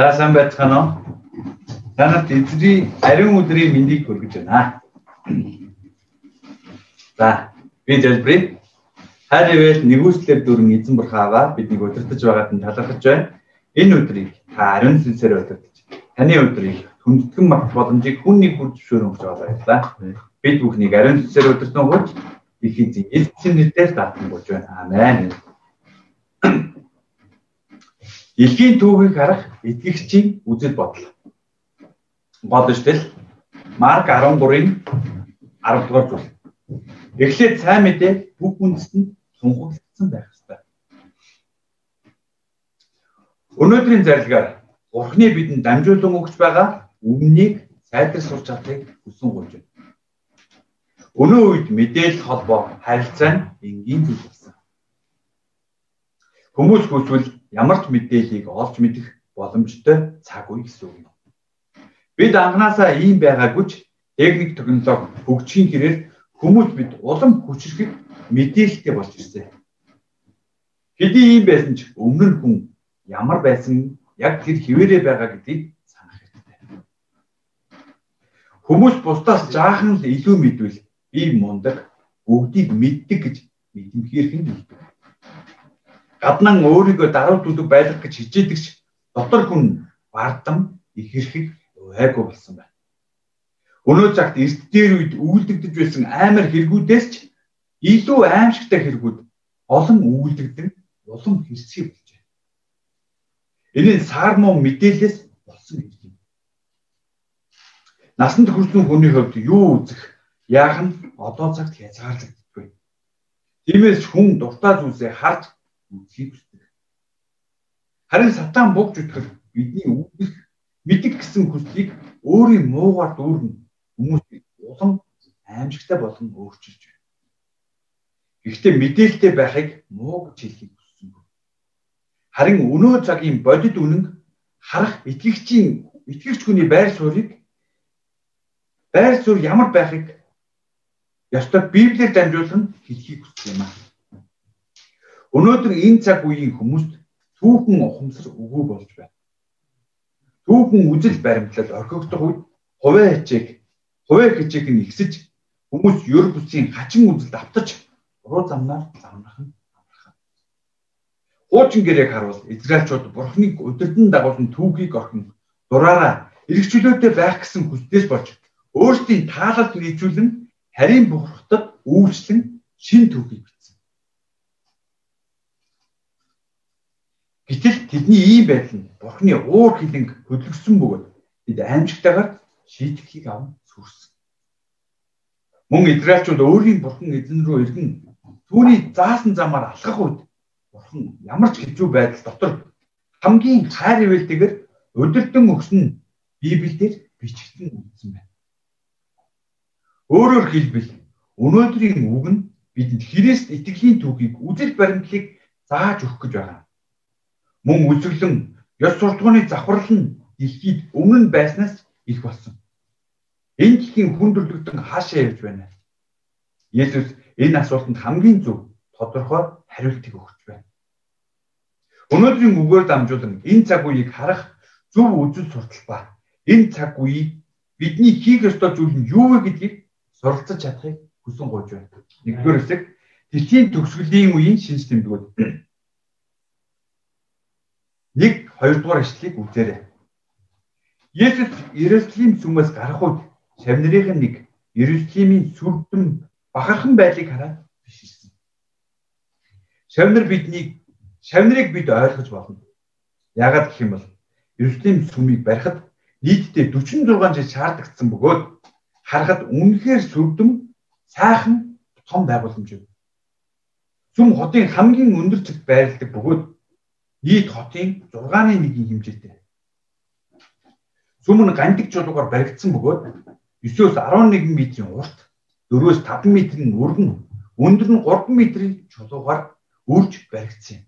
За сайн байцгаана уу? Танад эзний ариун өдрийн мэндийг хүргэж байна. За, би залбирая. Хайр ивэл нэгүслэр дүрэн эзэн бурхааваа биднийг удирдах байгаад нь талархаж байна. Энэ өдрийг та ариун сүнсээр удирдах. Таны өдрийг хүндэтгэн мах боломжийг хүн нэг бүр зөвшөөрөн байгаа баярлалаа. Бид бүхнийг ариун сүнсээр удирдан хууч их эзэн Есүсийн нэрээр даатангуйж байна. Амен. Дэлхийн түүхийг харах итгэгчийн үзэл бодол. Бодож тэл Марк 13-ын 10 дугаар зүйл. Эхлээд сайн мэдээ бүх үндэстэнд тунхаглагдсан байх ёстой. Өнөөдрийн зарилгаар Бурхны бидэнд дамжуулан өгч байгаа өмнөнийг сайдар сурч чадахыг хүсэн гуйж байна. Өнөө үед мэдээлэл холбоо харилцаа нь энгийн зүйл болсон. Хүмүүс хүсвэл ямар ч мэдээллийг олж мэдэх боломжтой цаг үе гэсэн үг юм. Бид анханасаа ийм байгаагүй ч техник технологи хөгжихийн хэрээр хүмүүс бид улам хүчрхэг мэдээлэлтэй болж ирсэн. Хэдий ийм байсан ч өмнө нь хүн ямар байсан яг тэр хിവэрэ байгаа гэдгийг санах хэрэгтэй. Хүмүүс бусдаас жаахан л илүү мэдвэл би мундаг бүгдийг мэддэг гэж мэдэмхээрх нь хэлдэг гаднан өөрийгөө даруй дүлэг байлгах гэж хичээдэгч дотор хүн бардам ихэрхэг айгу болсон байна. Өнөө цагт эрт дээр үед үйлдэгдэж байсан амар хэрэгүүдээс ч илүү аимшигтай хэрэгүүд олон үйлдэгдэн улам хэрсгий болжээ. Энэ нь сармон мэдээлэлээс болсон гэж юм. Насанд хүрсэн хүний хувьд юу үзэх, яах нь одоо цагт хязгаарлагддаггүй. Тиймээс хүн дуртай зүйлсээ харж үзхийг хүсдэг. Харин сатан богж үтгэл бидний үгдэх мэддэг гэсэн хүслийг өөрийн муугаар дүүрнэ хүмүүсийг улам аимшигтай болгон өөрчилж байна. Гэхдээ мэдээлэлтэй байхыг муу гэж хэлхийг хүссэн. Харин өнөө цагийн бодит үнэн харах итгэгчийн итгэгч хүний байр суурийг байр суурь ямар байхыг ёстой Библиэр дамжуулан хэлхийг хүссэн юм аа. Өнөөдөр энэ цаг үеийн хүмүүст түүхэн ухамсар өгөө болж байна. Түүхэн үжил баримтлал орхигдох үед хуваа хичээг хуваа хичээг нь ихсэж хүмүүс ёр бүсийн хачин үзэлд автаж уруу замнаар замрах нь амархан. Хуучин гэрээг харуул Израильчууд Бурхныг өдөрдөн дагуулсан түүхийг орхин дураараа эргчлөөтэй байх гэсэн хүсдээс болж өөрсдийн таалалд нийцүүлэн харийн бурхтад үйлчлэн шин түүхийг Гэтэл тэдний ийм байдал нь Бурхны уур хилэнг хөдөлгсөн бөгөөд бид аимшигтайгаар шийтгэхийг аван сүрсэн. Мөн Израильчууд өөрийн Бурхан эзэн рүү иргэн түүний заасан замаар алхах үед Бурхан ямар ч хэцүү байдал дотор хамгийн хайр ивэлтэйгээр өдөртөн өгсөн Библиэлд бичигдэн үлдсэн байна. Өөрөөр хэлбэл өнөөдрийн үг нь бидэнд Христ итгэлийн түүхийг үзэл баримтлалыг зааж өгөх гэж байгаа мөн үзэглэн ёс суртахууны завхрал нь дэлхийд өмнө нь байснаас их болсон. Энэ дэлхийн хүн төрлөختөн хаашаа явж байна? Есүс энэ асуултанд хамгийн зөв тодорхой хариултыг өгч байна. Өнөөдрийн үгээр дамжуулан энэ цаг үеийг харах зөв үзэл суртал ба энэ цаг үеийг бидний хийх ёстой зүйл нь юу вэ гэдгийг суралцаж чадахыг хүсэн гуйж байна. Нэгдүгээр хэсэг дэлхийн төгсгөлийн үеийн шинж тэмдгүүд 1 2 дугаар ишлэлийг үзээрэй. Есүс Иерусалим сүмээс гарах үед шавнырийн нэг Иерусалимийн сүрдэн бахархан байдлыг хараад биширсэн. Шавнар биднийг шавнарыг бид ойлгож болно. Яагаад гэх юм бол Иерусалим сүмийг барихад нийтдээ 46 жил шаардагдсан бөгөөд харахад үнэхээр сүрдэм сайхан том байгууламж юм. Сүм хотын хамгийн өндөр чигт байрладаг бөгөөд нийт хотын 6-ны 1-ийн хэмжээтэй. Сүм нь гандаг чулуугаар баригдсан бөгөөд 9-өөс 11 метрийн урт, 4-өөс 5 метрийн өргөн, өндөр нь 3 метрийн чулуугаар үрж баригдсан юм.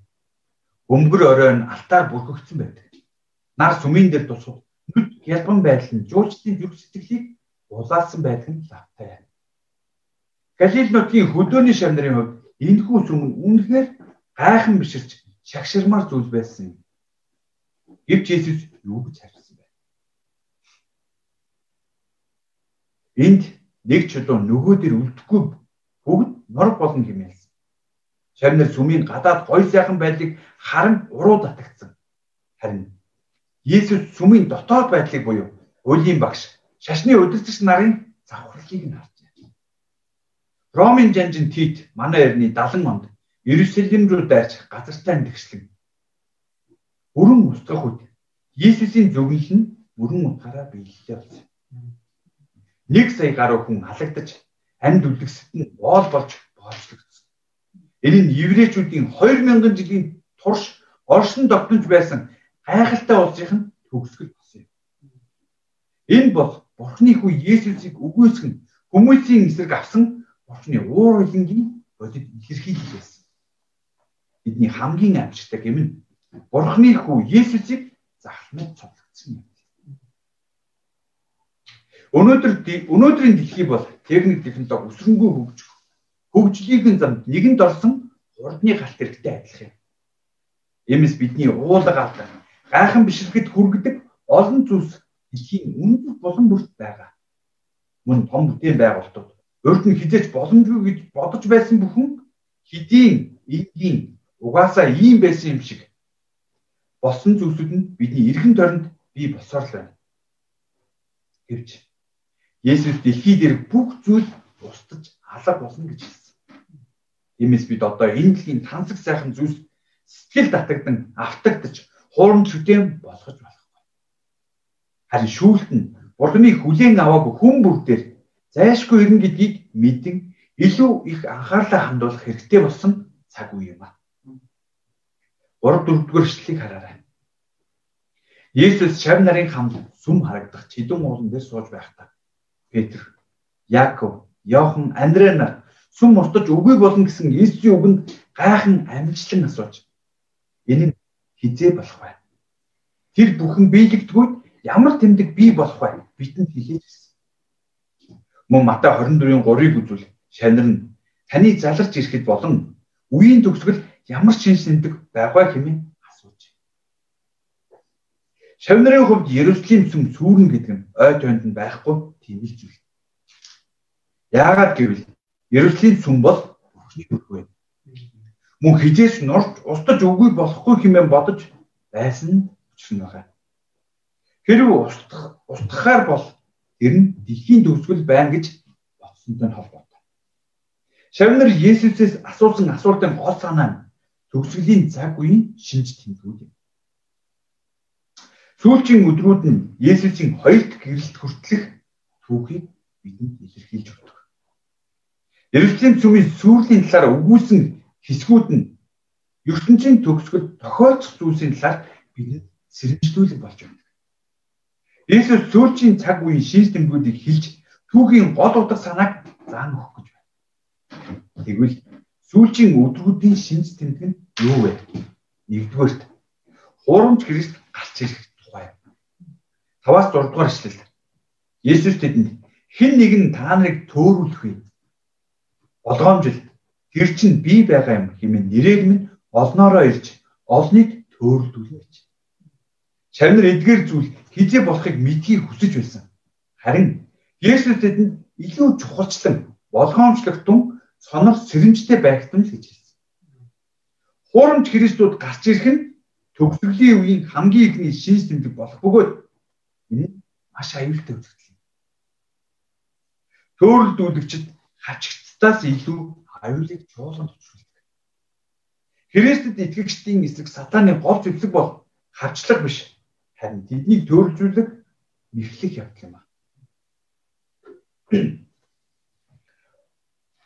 Бөмбөр оройн алтаар бүрхэгдсэн байдаг. Нар сүмийн дээр тусах нүд ялбан байдал нь жуулчдын зүрх сэтгэлийг улаалсан байдаг нь лавтай. Галил нутгийн хөдөөний шавнарын хувьд энэхүү сүм нь үнэхээр гайхан биширч шагширмар зүйл байсан юм. Гэвч Есүс юу гэж хариулсан бэ? Энд нэг чулуу нөгөө дээр үлдэхгүй бүгд нор болно хэмээн. Шавнар сүмийн гадаад гой сайхан байдлыг харан уруу татагдсан. Харин Есүс сүмийн дотоод байдлыг буюу Өлийн багш шашны удирдагч нарын завхарлыг нь харжээ. Ромын жанжин Тит манай эртний 70 онд Иерусалим руу дайрч газартаа нэгслэг. Бүрэн устгах үед Есүсийн зөвгөл нь бүрэн утгаараа биелэлээ болсон. Нэг сая гаруй хүн халагдаж амьд үлдгэсэд нь боол болж боолчлогдсон. Энэ нь еврейчүүдийн 2000 жилийн турш оршин тогтнож байсан гайхалтай улсынх нь төгсгөл болсон юм. Энэ бол Бурхны хүү Есүсийг үгүйсгэн хүмүүсийн эсрэг авсан Бурхны уур хилэнгийн бодит илэрхийлэл байсан. Бидний хамгийн амжилттай гэм нь Бурхны хүү Есүсийг захлмал цоглогдсон юм. Өнөөдөр өнөөдрийн дэлхий бол техник технологи өсрөнгөө хөгжих. Хөгжлийн замд нэгэнд орсон хурдны галт хэрэгтэй адилхан юм. Иймээс бидний уулга алдан гайхан бишрэхэд хүргэдэг олон зүйлс дэлхийн үнэт болон бүрт байгаа. Мөн том бүтээн байгуулалтууд урд нь хизээч боломжгүй гэж бодож байсан бүхэн хэдийн энгийн угаасаа ийм байсан юм шиг болсон зүйлсүүд нь бидний эргэн тойронд бий болсоор л байна. Гэвч Есүс дэлхий дээр бүх зүйл устж алга болно гэж хэлсэн. Тиймээс бид одоо энэ дэлхийн тансаг сайхан зүйлс сэтгэл татагдан автагдж хуурам шүтэн болгож байна. Харин шүүлт нь Бурхны хүлээн аваагүй хүн бүр дээр зайшгүй ирнэ гэдгийг мэдэн илүү их анхаарлаа хандуулах хэрэгтэй болсон цаг үе юм аа. 3 4 дугаар эшлэлийг хараарай. Есүс шав нарын хамт сүм харагдах чидэн уулан дээр сууж байхдаа Петр, Яаков, Йохан, Андрей нар сүм устж үгүй болно гэсэн Есүсийн үгэнд гайхан амжилтлан асууж энэ нь хизээ болох бай. Тэр бүхэн биелэгдгүүд ямар тэмдэг бий болох вэ? Бидэнд хэлээд ирсэн. Мөн Матай 24-ийн 3-ыг үзвэл шанар нь таны заларч ирэхэд болон үеийн төгсгөл ямар шинж тэмдэг байгаа хэмээн асууж. Шавнарын хувьд Ерөслийн сүм сүүрэн гэдэг нь ой тойнд нь байхгүй тийм л зүйл. Яагаад гэвэл Ерөслийн сүм бол Бурхны хөрхөө. Мөн хизээс норч устж үгүй болохгүй хэмээн бодож байсан учир нь байгаа. Хэрв устгах устгахаар бол тэр нь дэлхийн төгсгөл байна гэж бодсонтой холбоотой. Шавнар Есүсээс асуусан асуултын гол санаа нь төгсгөлийн цаг үеийн шинж тэмдгүүд юм. Сүүлчийн өдрүүд нь Есүсийн хоёрт гэрэлт хүртэлх түүхийг бидэнд илэрхийлж өгдөг. Ерөнхийдөө сүмийн сүрлийн талаар өгүүлсэн хэсгүүд нь ертөнцийн төгсгөл тохиолдох зүйлсийн талаар бидэнд сэрэмжлүүлэг болж байна. Есүс сүүлчийн цаг үеийн шинж тэмдгүүдийг хэлж түүхийн гол утга санааг заан өгөх гэж байна. Тэгвэл сүүлчийн өдрүүдийн шинж тэмдэг нь юу вэ? Нэгдүгээрт хуурамч Христ гарч ирэх тухай. 5-аас 6 дугаар эшлэл. Есүс тэдэнд хэн нэгэн та нарыг төөрүүлэх вэ? Болгоомжил тэр чинь би байгаа юм хэмээн нэрээр минь олноороо ирж олныг төөрөлдүүлнэ гэж. Шавнар эдгээр зүйл хизээ болохыг мэдхийг хүсэж байсан. Харин Есүс тэдэнд илүү чухалчлан болгоомжлогдсон сонор сэрэмжтэй байх нь л гэж хэлсэн. Хуурамч Христүүд гарч ирэх нь төгсгөлийн үеийн хамгийн ихний шинж тэмдэг болох бөгөөд энэ маш аюултай үзэгдэл юм. Төөрөлдүүлэгчд хачигцтаас илүү аюулыг чуулганд төвшүүлдэг. Христэд итгэгчдийн эсрэг сатаны гол зөвлөг бол харчлах биш харин тэднийг төрөлжүүлэх мэхлэх явдал юм аа.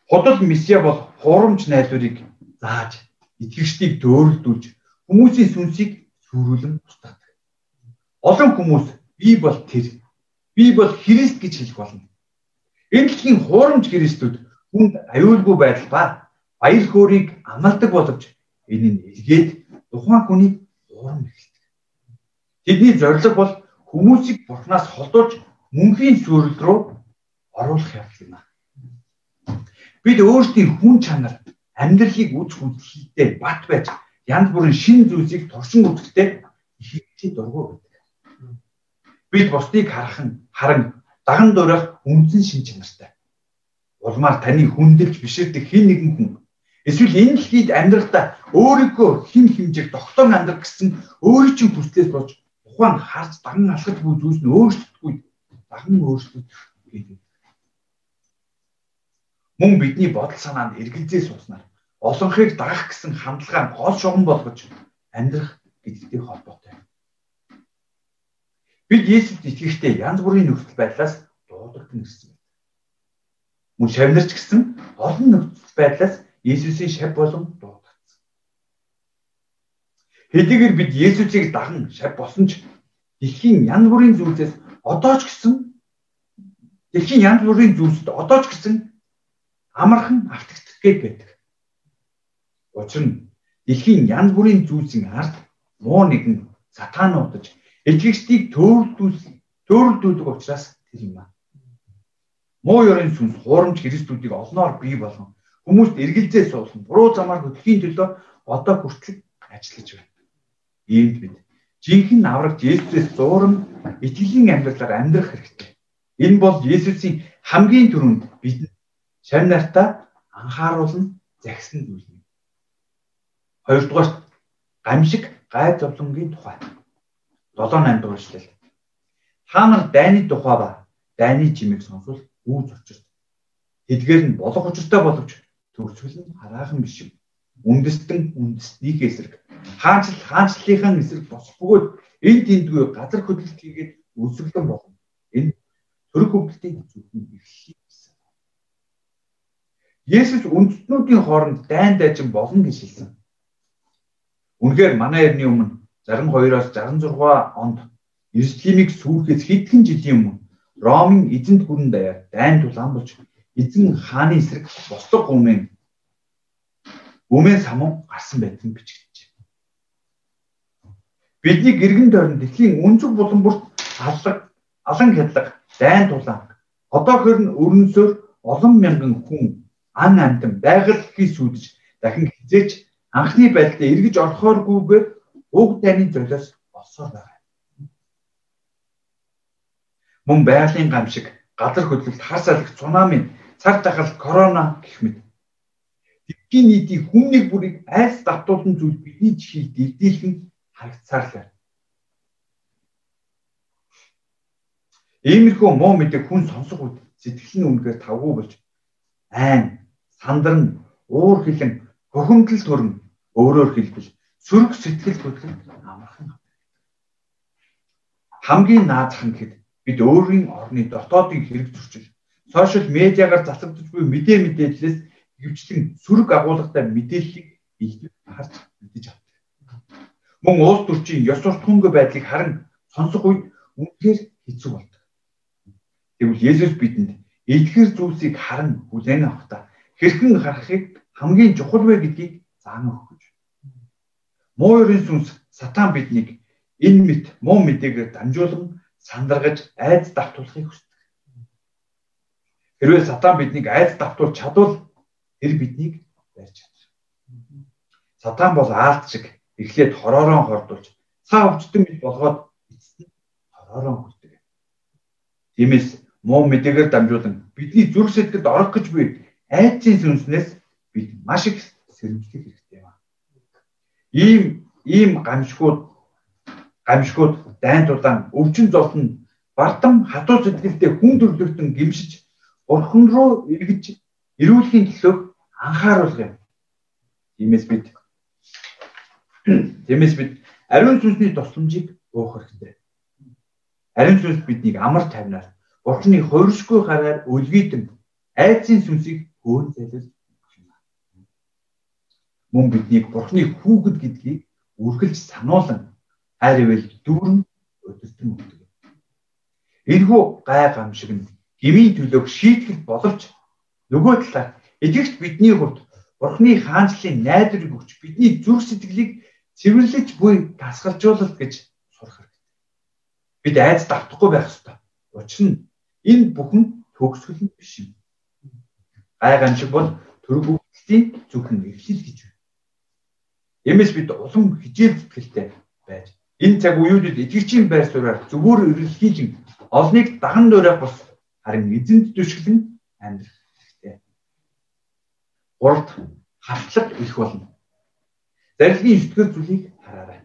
Худал месиа бол хуурамч найдварыг зааж итгэгчдийг дөөрөлдүүлж хүмүүсийн сүнсийг сүрүүлэн тусдаадаг. Олон хүмүүс би бол тэр би бол Христ гэж хэлэх болно. Энэ дэлхийн хуурамч Христүүд хүнд аюулгүй байдал ба баяр хөөргийг амлдаг боловч энэ нь илгээд тухайн хүний хурам эхэлдэг. Тэдний зорилго бол хүмүүсийг бурхнаас холдуулж мөнхийн сүрэл рүү оруулах явдал юм аа. Бид өөрсдийн хүн чанар амьдралыг үз хүндлэлтэй бат байж янз бүрийн шин зүйлсийг туршин үзэхдээ их чи дургу гэдэг. Бид бусдыг харах нь харан даган дуурайх үндсэн шин чанартай. Улмаар таны хүндэлж биширдэг хин нэгэн хүн эсвэл энэ дэлхийд амьдрахдаа өөрийгөө хин хэмжээг тогтоон амьдрах гэсэн өөрийн чинь хүслээс болж ухаан харж даган алхаж буй зүйлс нь өөрчлөлтгүй даган өөрчлөлт гэдэг. Мөн бидний бодол санаанд эргэлзээ сууснаар олонхыг дагах гэсэн хандлага гол шугам болгож амьдрах гэдэгтэй холбоотой. Бид Есүст итгэхдээ янз бүрийн нөхцөл байдлаас дуудагдсан гэсэн байна. Мөн шавнарч гэсэн олон нөхцөл байдлаас Есүсийн шав болон дуудагдсан. Хэдийгээр бид Есүсийг даган шав босон ч дэлхийн янз бүрийн зүйлсээс одоо ч гэсэн дэлхийн янз бүрийн зүйлсд одоо ч гэсэн амархан автагддаг гэдэг. Учир нь дэлхийн янз бүрийн зүйлсийн ард муу нэгэн сатан удаж итгэгчдийг төөрөлдүүл төөрөлдүүлдэг учраас тэр юм аа. Муу ёрын сүнс хуурамч Христүүдийг олноор бий болгон хүмүүст эргэлзээ суулган буруу замаар хөдөлгөхийн төлөө одоо хүртэл ажиллаж байна. Иймд бид жинхэнэ аврагч Есүсээс зууран итгэлийн амьдралаар амьдрах хэрэгтэй. Энэ бол Есүсийн хамгийн түрүүнд бидэнд шавь нартаа анхааруулна загсан зүйл юм. Хоёрдугаар гамшиг гай зовлонгийн тухай. 7-8 дугаар эшлэл. Та нар дайны тухай ба дайны чимийг сонсвол үүс учирт. Эдгээр нь болох учиртай боловч төгсгөл нь хараахан биш юм. Үндэстэн үндэстнийх эсрэг хаанчл хаанчлалынхаа эсрэг босох бөгөөд энэ тэндгүй газар хөдлөлт хийгээд өсөглөн болно. Энэ төрөг хөвгөлтийн зөвхөн гэсэн. Есүс үндэстнүүдийн хооронд дайн дайчин болно гэж хэлсэн. Үнэхээр манай эртний өмнө 62-оос 66 онд Иерусалимыг сүүхээс хэдхэн жилийн өмнө Ромын эзэнт гүрэн даяар дайн тулаан болж эзэн хааны эсрэг бослог гүмэн гүмэн самун гарсан байдгийг бичигдэж байна. Бидний гэргэн дөрн дэлхийн үнцэг булан бүрт аллаг алан хядлаг дайн тулаан одоо хөрн өрнөсөөр олон мянган хүн ан амтан байгаль дэлхий сүудэж дахин хизээч анхны байдлаа эргэж орохооргүйгээр уг таны золиос олсоор байгаа. Мөн байгалийн гамшиг, газар хөдлөлт, хар салхи, цунами, цаг тахал, корона гэх мэт дэлхийн нийтийн хүн нэг бүрийг айс давтуулсан зүйл бидний чихийг дэлдийлхэн харагцаар л байна. Иймэрхүү муу мэдээг хүн сонсох үед сэтгэл нь үнэхээр тавгүй болж айн, сандарн, уур хилэн, хөхөмдөл төрн өөрөөр хэлбэл сүрг сэтгэл хөдлөлт амархан хамгийн наадах нь гэхэд бид өөрийн орны дотоодын хэрэг зөрчил сошиал медиагаар засагдж буй мэдээ мэдээллээс хөвчлэн сүрг агуулгатай мэдээллийг илтгэж харж мэдэж авдаг. Мөн уус төрчийн ёс суртахуунгүй байдлыг харан сонсох үед үнэхээр хэцүү болдог. Тэгвэл Есүс бидэнд эдгэр зүйлсийг харан хүлээн авахдаа хэрхэн харахыг хамгийн чухал вэ гэдгийг заан өгөх Муу ерийн сүнс сатан биднийг энэ мэт муу мэдээгээр дамжуулан сандаргаж айц давтуулахыг хүсдэг. Хэрвээ сатан биднийг айц давтуулж чадвал тэр биднийг барьж чадна. Сатан бол аалт шиг эхлээд хороороо хордуулж цаа өвчтөн бит болгоод эцэст нь хороороо хүрдэг. Тиймээс муу мэдээгээр дамжуулан бидний зүрх сэтгэлд орох гэж буй айцын сүнснээс бид маш их сэрэмжлэх хэрэгтэй ийм ийм гамшгууд гамшгууд дайн тулаан өвчин зовлон бардам хатуу сэтгэлдээ хүн төрлөختөн гимшиж бурхан руу эргэж эрүүлэхийн төлөө анхааруулах юм. Тиймээс бид Тиймээс бид ариун сүнсний тусламжийг уух хэрэгтэй. Ариун сүнс биднийг амар тайвнаар Бурхны хувиршгүй хараар өлгийдэн айдсын сүнсийг хөөн зайлуулж мөн биднийг Бурхны хүүхэд гэдгийг үргэлж сануулan хайр ивэл дүүрэн өдөртөн өгдөг. Энэхүү гай гамшиг нь гмийн төлөөх шийтгэл боловч нөгөө талаар эдгэгт бидний хувьд Бурхны хаанчлалын найдварыг өгч бидний зүрх сэтгэлийг цэвэрлэж буй тасгалжуулалт гэж сурах хэрэгтэй. Бид айц давтахгүй байх ёстой. Учир нь энэ бүхэн төгсгөл биш юм. Гай гамшиг бол төрөг үгтийн зөвхөн эхлэл гэж байна. Эмээс бид улам хижээл сэтгэлтэй байж Энэ цаг үеүүдэд итгэгчийн байр суурьаар зөвөр эрэлхийлэн олныг даган дуурайх бус харин эзэнт түшгэлэн амьдрах хэрэгтэй. Гуравт хартлаг их болно. Зарилгын сэтгэл зүйлийг хараарай.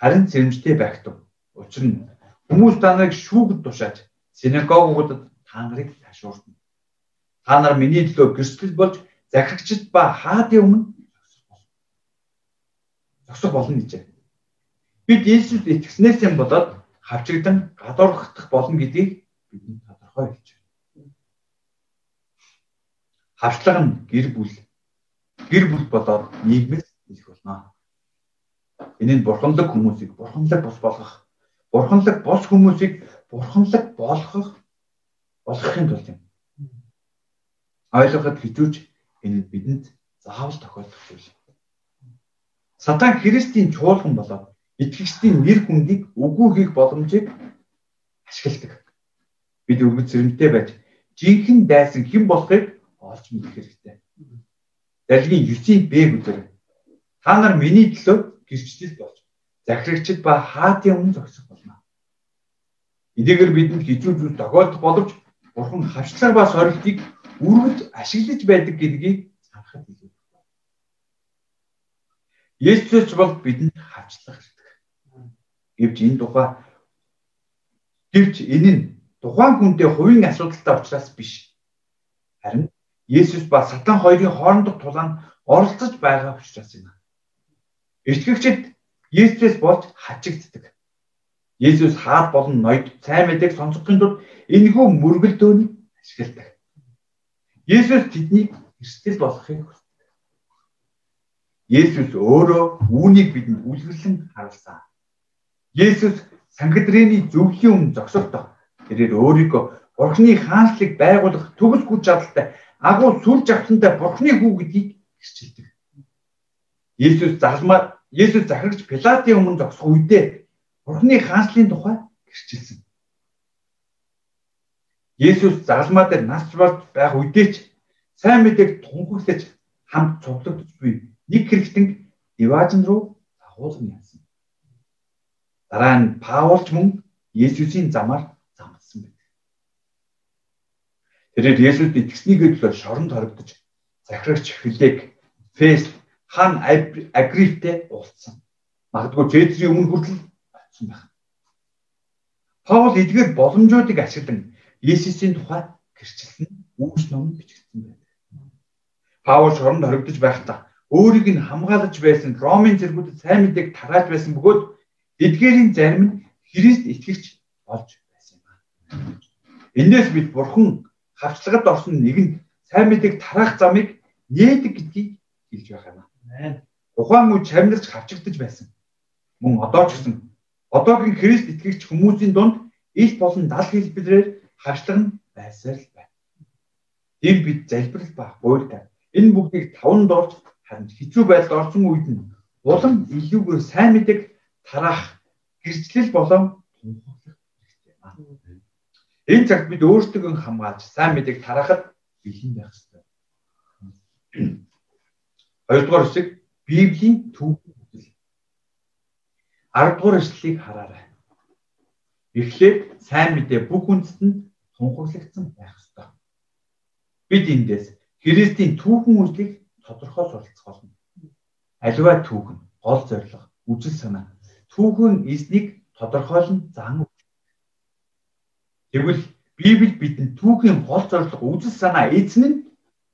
Харин сэрэмжтэй байх тун. Учир нь хүмүүс та нарыг шүүгд тушааж синагогуудад тангарыг ташуурдана. Та нар миний төлөө гэрсгэл болж захирагчд ба хаадын өмнө зогсох болно гэжээ. Бид Иесус итгэснээс юм болоод хавчигдан гадуурхдах болно гэдгийг бидэнд тодорхой хэлж байна. Хавчлага нь гэр бүл гэр бүл болоод нийгмээс илэх болно. Энэ нь бурханлаг хүмүүсийг бурханлаг бос болгох, бурханлаг бос хүмүүсийг бурханлаг болгох болгохын тулд юм. Ойлгоход хэвүүж энэ бидэнд заавал тохиолдох зүйл. Сатан Христийн чуулган болоод итгэгчдийн нэр хүндийг үгүй хийх боломжийг ашигладаг. Бид өвгөц зэрэмтэй байж жинхэнэ дайсан хэн болохыг олж мэдэх хэрэгтэй. Даргийн 9-ийн Б бүлэг та нар миний төлөө гэрчлэл болж захирагчд ба хаатын өмнө зогсох болно. Эдгээр бидэнд хизүү зүйл тохиолдох боловч Бурхан хавчлаг ба сорилтыг үргэлж ашиглаж байдаг гэдгийг санахад илүү. Есүс бол бидэнд хавчлах Гэвч энэ тухай гэвч энэ нь тухайн хүнтэй хувийн асуудалтай учраас биш. Харин Есүс ба Сатан хоёрын хоорондох тулаанд оролцож байгаа учраас юм. Итгэгчид Есүсээс болж хачигддаг. Есүс хаад болон ноёд сайн мэдээг сонсохын тулд энэхүү мөргөлдөөнийг ашигладаг. Есүс тэднийг эрсдэл болохыг хүсдэг. Есүс өөрөө үүнийг бидэнд үлгэрлэн харуулсан. Есүс Сангидрэний зөвлөлийн өмнө зогсохдоо тэрээр өөрийгөө Бурхны хаанчлыг байгуулах төгс хүч чадалтай агуу сүр жавхлантай Бурхны хүү гэдгийг гэрчилдэг. Есүс залмаа Есүс захирагч Пилатын өмнө зогсох үедээ Бурхны хаанчлын тухай гэрчилсэн. Есүс залмаа дээр нас барж байх үедээ ч сайн мэдээг тунхаглаж хамт цуглагдж буй нэг хэрэгтэн Иважин руу дагуулсан юм. Дараа нь Паулч мөн Есүсийн замаар замдсан байдаг. Тэрээр Есүс итгэснийгээ төлөө шоронд хоригдож захирагч Филек, Фест, хан Агриптэй уулзсан. Магадгүй Цэзрийн өмнө хүртэл очсон байх. Паул эдгээр боломжуудыг ашиглан Есүсийн тухай гэрчилсэн үүс ном бичигдсэн байдаг. Паул шоронд хоригдож байхдаа өөрийг нь хамгаалж байсан Ромын зэргүүдэд сайн мэдээг тарааж байсан бөгөөд Эдгээрийн зарим нь Христ итгэгч болж байсан юм байна. Эндээс бид Бурхан хавчлагад орсон нэгэн сайн мэдээг тараах замыг нээдэг гэдгийг хэлж байгаа юм. Ухаан үе чамнарч хавчигдж байсан. Мөн одоо ч гэсэн одоогийн Христ итгэгч хүмүүсийн дунд ил болон дал хэлбэрээр хавчлаг нь байсаар л байна. Энд бид залбирал ба буйртай энэ бүгдийг таван доорч харин хэцүү байдалд орсон үед нь улам илүүгээр сайн мэдээг тараах гэрчлэл болон тунхаглах хэрэгтэй байна. Энэ цагт бид өөрсдөө хамгаалж сайн мэдээг тараахад бэлэн байх хэрэгтэй. Хоёрдугаар хэсэг Библийн түүх үзэл. 10 дугаар эшлэлийг хараарай. Эхлээд сайн мэдээ бүх үндэстэнд тунхаглагдсан байх ёстой. Бид эндээс Христийн түүхэн үзлийг тодорхой суралцах болно. Аливаа түүхэн, гол зорилго, үжил санаа түүхэн эзнийг тодорхойлон зан. Тэгвэл Библи бидэнд түүхийн гол зорилго үзэл санаа эзэн нь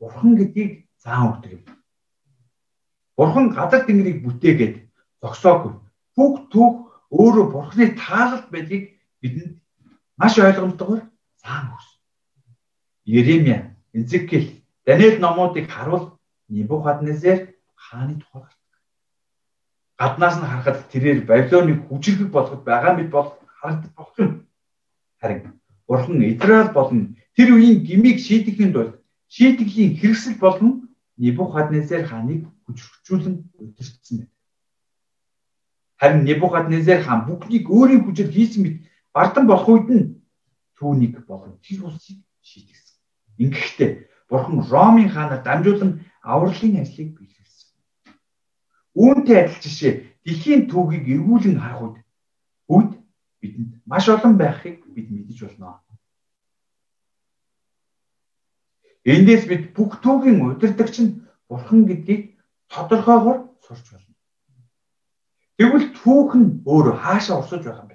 Бурхан гэдгийг заан өгдөг юм. Бурхан гадар тэнгэрийг бүтээгээд зогсоогүй. Бүх түүх өөрөө Бурханы таалалт байдгийг бидэнд маш ойлгомжтойгоор заан өгсөн. Еремья, Эзекиэл, Даниэл номуудыг харуул Небухаднезер хааны тухай гаднаас нь харахад тэрээр Бабилоныг хүчрэг болгоод байгаа мэт бол харагдах болох юм. Харин Бурхан Израиль болон тэр үеийн гмийг шийдэхийн тулд шийтгэлийн хэрэгсэл болгон Небухаднезер хааныг хүчрхжүүлэн удирдсан байна. Харин Небухаднезер хаан бүхнийг өөрийн хүчээр хийсэн мэт бардан болох үед нь түүнийг болон тэр улсыг шийдгэсэн. Ингэхдээ Бурхан Ромын хаанаар дамжуулан авралын ажлыг бий үүнтэй адил жишээ дэлхийн түүхийг эргүүлэн харах үед бидэнд маш олон байхыг бид мэдэж болно. Эндээс бид бүх түүхийн удирдагч нь бурхан гэдгийг тодорхойгоор сурч байна. Тэгвэл түүх нь өөр хаашаа орсож байгаа юм?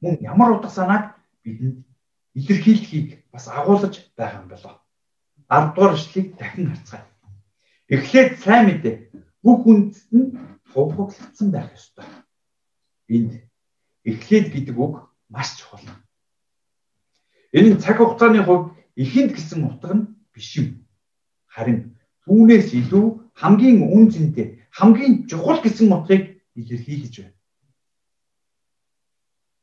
Мөн ямар утга санааг бидэнд илэрхийлэхийг бас агуулж байгаа юм болоо. 10 дугаар эшлэгийг дахин харцгаая. Эхлээд сайн мэдээ бүх үндэст нь тунхаглагдсан байх ёстой. Энд эхлээд гэдэг үг маш чухал. Энэ нь цаг хугацааны хувьд ихэнд гэсэн утга нь биш юм. Харин түүнээс илүү хамгийн үн цэнтэй, хамгийн чухал гэсэн утгыг илэрхийлж байна.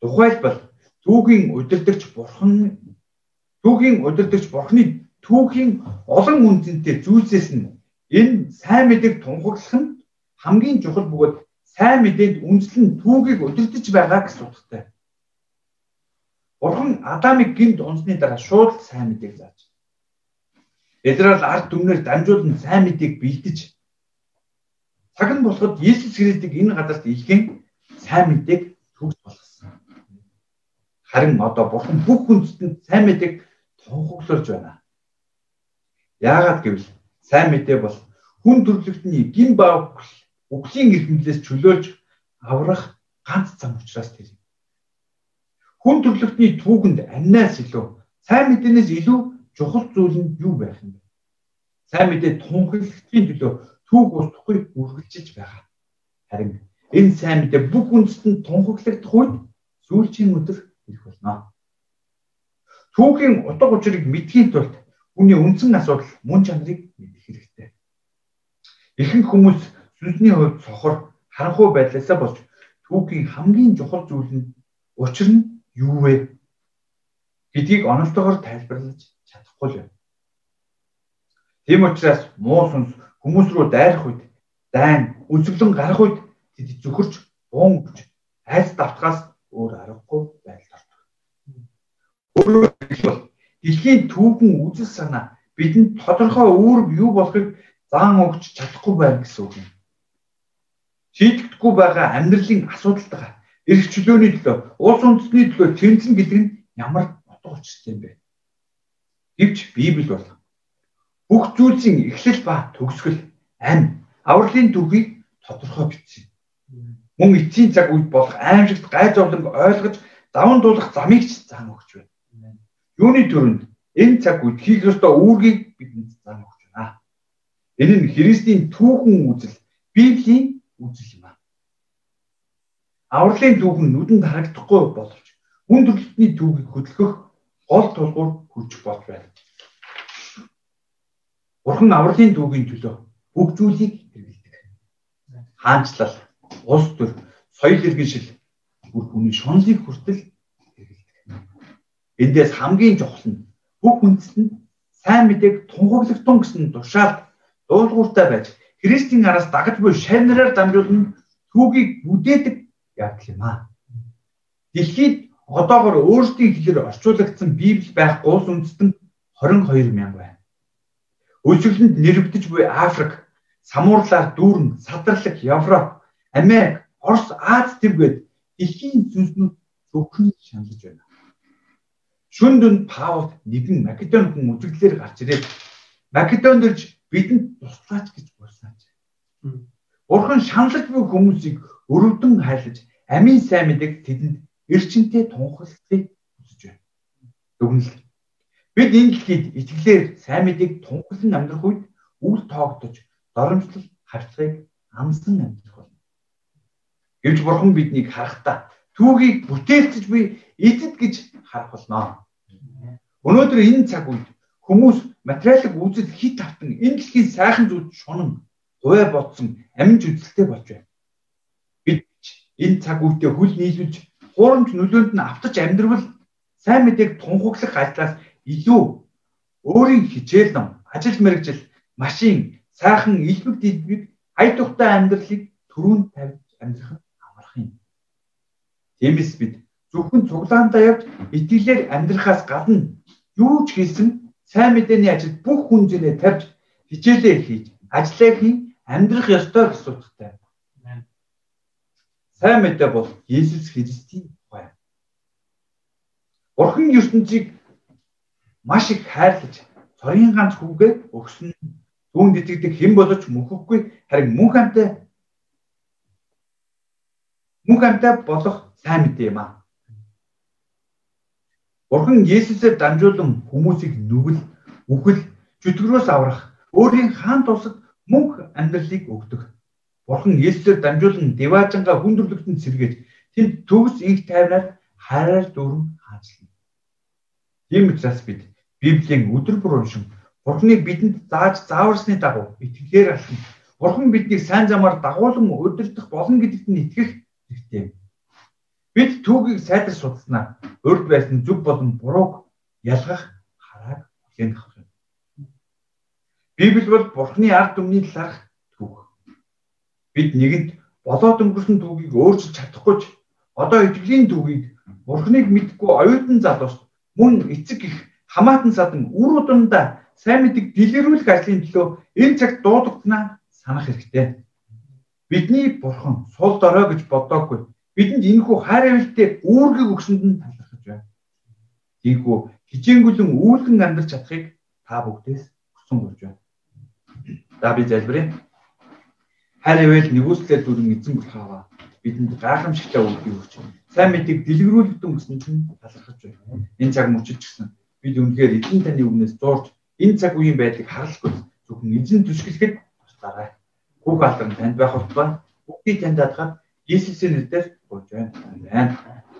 Тухайлбал түүхийн удирдахч бурхан түүхийн удирдахч бурханы түүхийн олон үнцэнтэй зүйлсээс нь энэ сайн мэдээг тунхаглах нь хамгийн чухал бөгөөд сайн мэдээнд үндэслэн түүхийг удирдах байгаа гэсэн утгатай. Бурхан Адамыг гинт унсны дараа шууд сайн мэдээг зааж. Эдрэл ард түмнэр дамжуулан сайн мэдээг бэлдэж цаг нь болоход Иесус Христийг энэ газарт илгэн сайн мэдээг төгс болгосон харин одоо бурхан бүх хүндэтэнд сайн мэдээг тунхаглуулж байна. Яагаад гэвэл сайн мэдээ бол хүн төрлөختний гин баг өглийн эрхмлээс чөлөөлж аврах ганц зам учраас тэр юм. Хүн төрлөختний түүхэнд амнаас илүү сайн мэдээнээс илүү чухал зүйл нь юу байх юм бэ? Сайн мэдээ тунхаглалтын төлөө түүх устдахгүй үргэлжилж байгаа. Харин энэ сайн мэдээ бүх үндэстэнд тунхаглагдах үед сүүлчийн өдөр ирэх болно. Түүхийн утга учирыг мэдхийн тулд хүний үндсэн асуудал мөн чанарыг мэдэх хэрэгтэй. Ихэнх хүмүүс сүнсний хувьд сохор харанхуй байдлаасаа болж түүхийн хамгийн чухал зүйл нь учир нь юу вэ гэдгийг онолтойгоор тайлбарлаж чадахгүй байна. Тийм учраас муу сүнс хүмүүс рүү дайрах үед дайн өсвөлэн гарах үед тэд зөвхөрч буун өгч айц давтахаас өөр аргагүй ордог. Өөрөөр хэлбэл дэлхийн түүхэн үзэл санаа бидэнд тодорхой үүрэг юу болохыг зан өгч чадахгүй байна гэсэн үг юм. Шийдэгдэхгүй байгаа амьдралын асуудалтайгаа эрх чөлөөний төлөө, улс үндэстний төлөө тэмцэн гэдэг нь ямар утга учиртай юм бэ? Гэвч Библи бол бүх зүйлсийн эхлэл ба төгсгөл, амь, авралын түүхийг тодорхой бичсэн. Мөн эцсийн цаг үед болох аимшигт гай зовлон ойлгож даван туулах замыг ч зан өгч байна. Юуны төрөнд энэ цаг үед хийх ёстой үүргийг бидэнд зан өгч байна. Энэ нь Христийн түүхэн үзэл, Библийн үзэл юм аа авралын түүхэн нүдэнд харагдахгүй боловч хүн төрөлхтний түүхийг хөдөлгөх гол тулгуур хүч болж байна. Бурхан авралын түүхийн төлөө бүх зүйлийг хэрэглэдэг. Хаанчлал, улс төр, соёл иргэншил бүр хүний шунлыг хүртэл. Эндээс хамгийн чухал нь бүх үндэстэнд сайн мэдээг тунхаглахтун гэсэн тушаалд дуулууртай байж Христийн араас дагаж буй шавнараар дамжуулан түүхийг бүдээдэг явдал юм аа. Дэлхийд одоогор өөрсдийн хэлээр орчуулагдсан Библи байх гол үндэстэн 22 мянга байна. Өсвөлөнд нэрвдэж буй Африк, самуурлаар дүүрэн, садралаг, Европ, Америк, Орос, Аз төвгээд дэлхийн зүнснүүд зөвхөн шаналж байна. Шүн дүнд Паул нэгэн Македон хүн үзэгдлэр гарч ирээд Македонд ирж бидэнд туслаач гэж бурсаач. Бурхан шаналж буй хүмүүсийг өрөвдөн хайлаж амийн сайн мэдээг тэдэнд эрчимтэй тунхаглахыг хүсэж байна. Дүгнэл. Бид энэ дэлхийд итгэлээр сайн мэдээг тунхаглан амьдрах үед үл тоогдож доромжлол хавцгийг амсан амьдрах болно. Гэвч бурхан биднийг харахтаа түүхийг бүтээлчж буй эзэд гэж харах болно. Өнөөдөр энэ цаг үед хүмүүс материалын үзэл хит автан энэ дэлхийн сайхан зүйл шунан хуваа бодсон амин жүзэлтэй болж байна энэ цаг үедээ хүл нийлүүлж хуурамч нөлөөнд нь автаж амьдрал сайн мэдээг тунхаглах ажлаас илүү өөрийн хичээл ном, ажил мэргэжил, машин, сайхан илбэг дэлбэг хай тухтай амьдралыг төрүүн тавьж амьдрах нь амарх юм. Тиймээс бид зөвхөн цуглаандаа явж итгэлээр амьдрахаас гадна юу ч хийсэн сайн мэдээний ажил бүх хүн зэнэ тавьж хичээлээ хийж, ажиллаа хийн, амьдрах ёстой гэж судалтай. Сайн мэдээ бол Есүс Христийн тухай. Бурхан ертөнцийг маш их хайрлаж цорын ганц хүүгээ өгсөн түүнд итгэдэг хэн болож мөхөхгүй харин мөн хамтай мөн хамтай болох сайн мэдээ юм аа. Бурхан Есүсээр дамжуулан хүмүүсийг нүгэл, үхэл, чөтгөрөөс аврах, өөрийн хаан тусад мөнх амьдралыг өгдөг. Бурхан Есүсээр дамжуулан Деважанга хүндрэлтэн сэргээж тэнд төгс инх тайвнаар хараар дүүрэн хаанчлана. Тийм учраас бид Библийн өдөр бүр уншин Бурханыг бидэнд зааж зааварсны дагуу итгэхээр алхна. Бурхан биднийг сайн замаар дагуулan удирдах болно гэдэгт нь итгэх хэрэгтэй. Бид түүхийг сайдар судалснаа урд байсан зүг болон бурууг ялгах харааг хүлээн авах юм. Библи бол Бурхны ард түмний талаарх түүх. Бид нэгэнд болоод өнгөрсөн түүхийг өөрчилж чадахгүй ч одоо итгэлийн түүхийг Бурхныг мэдгүй оюутан залуус мөн эцэг их хамаатан садан үр удамда сайн мэдэг дэлгэрүүлэх ажлын төлөө энэ цагт дуудагданаа санах хэрэгтэй. Бидний бурхан сул дорой гэж бодоагүй бидэнд энэхүү хайр авилтыг үүргийг өгсөнд нь талархаж байна. Тийхүү хичээнгүлэн үүлгэн амьдарч чадахыг та бүгдээс хүсэн болж байна. За би залбирая. Хайр авил нэгүслэр дүрэн эзэн бурхаава бидэнд гайхамшигтай үлдгийг өгч сайн мэдгийг дэлгэрүүлэгдэн өгсөн чинь талархаж байна. Энэ цаг мөчөж гисэн бид үнэхээр эзэн таны өмнөөс зурж энэ цаг үеийн байдлыг харалгүй зөвхөн эзэн түшгэлэхэд туслаарай. Бүх алдан танд байх болтугай. Бүгдийг танд даатгаад Иесусийн нэрээр болж байна. Амен.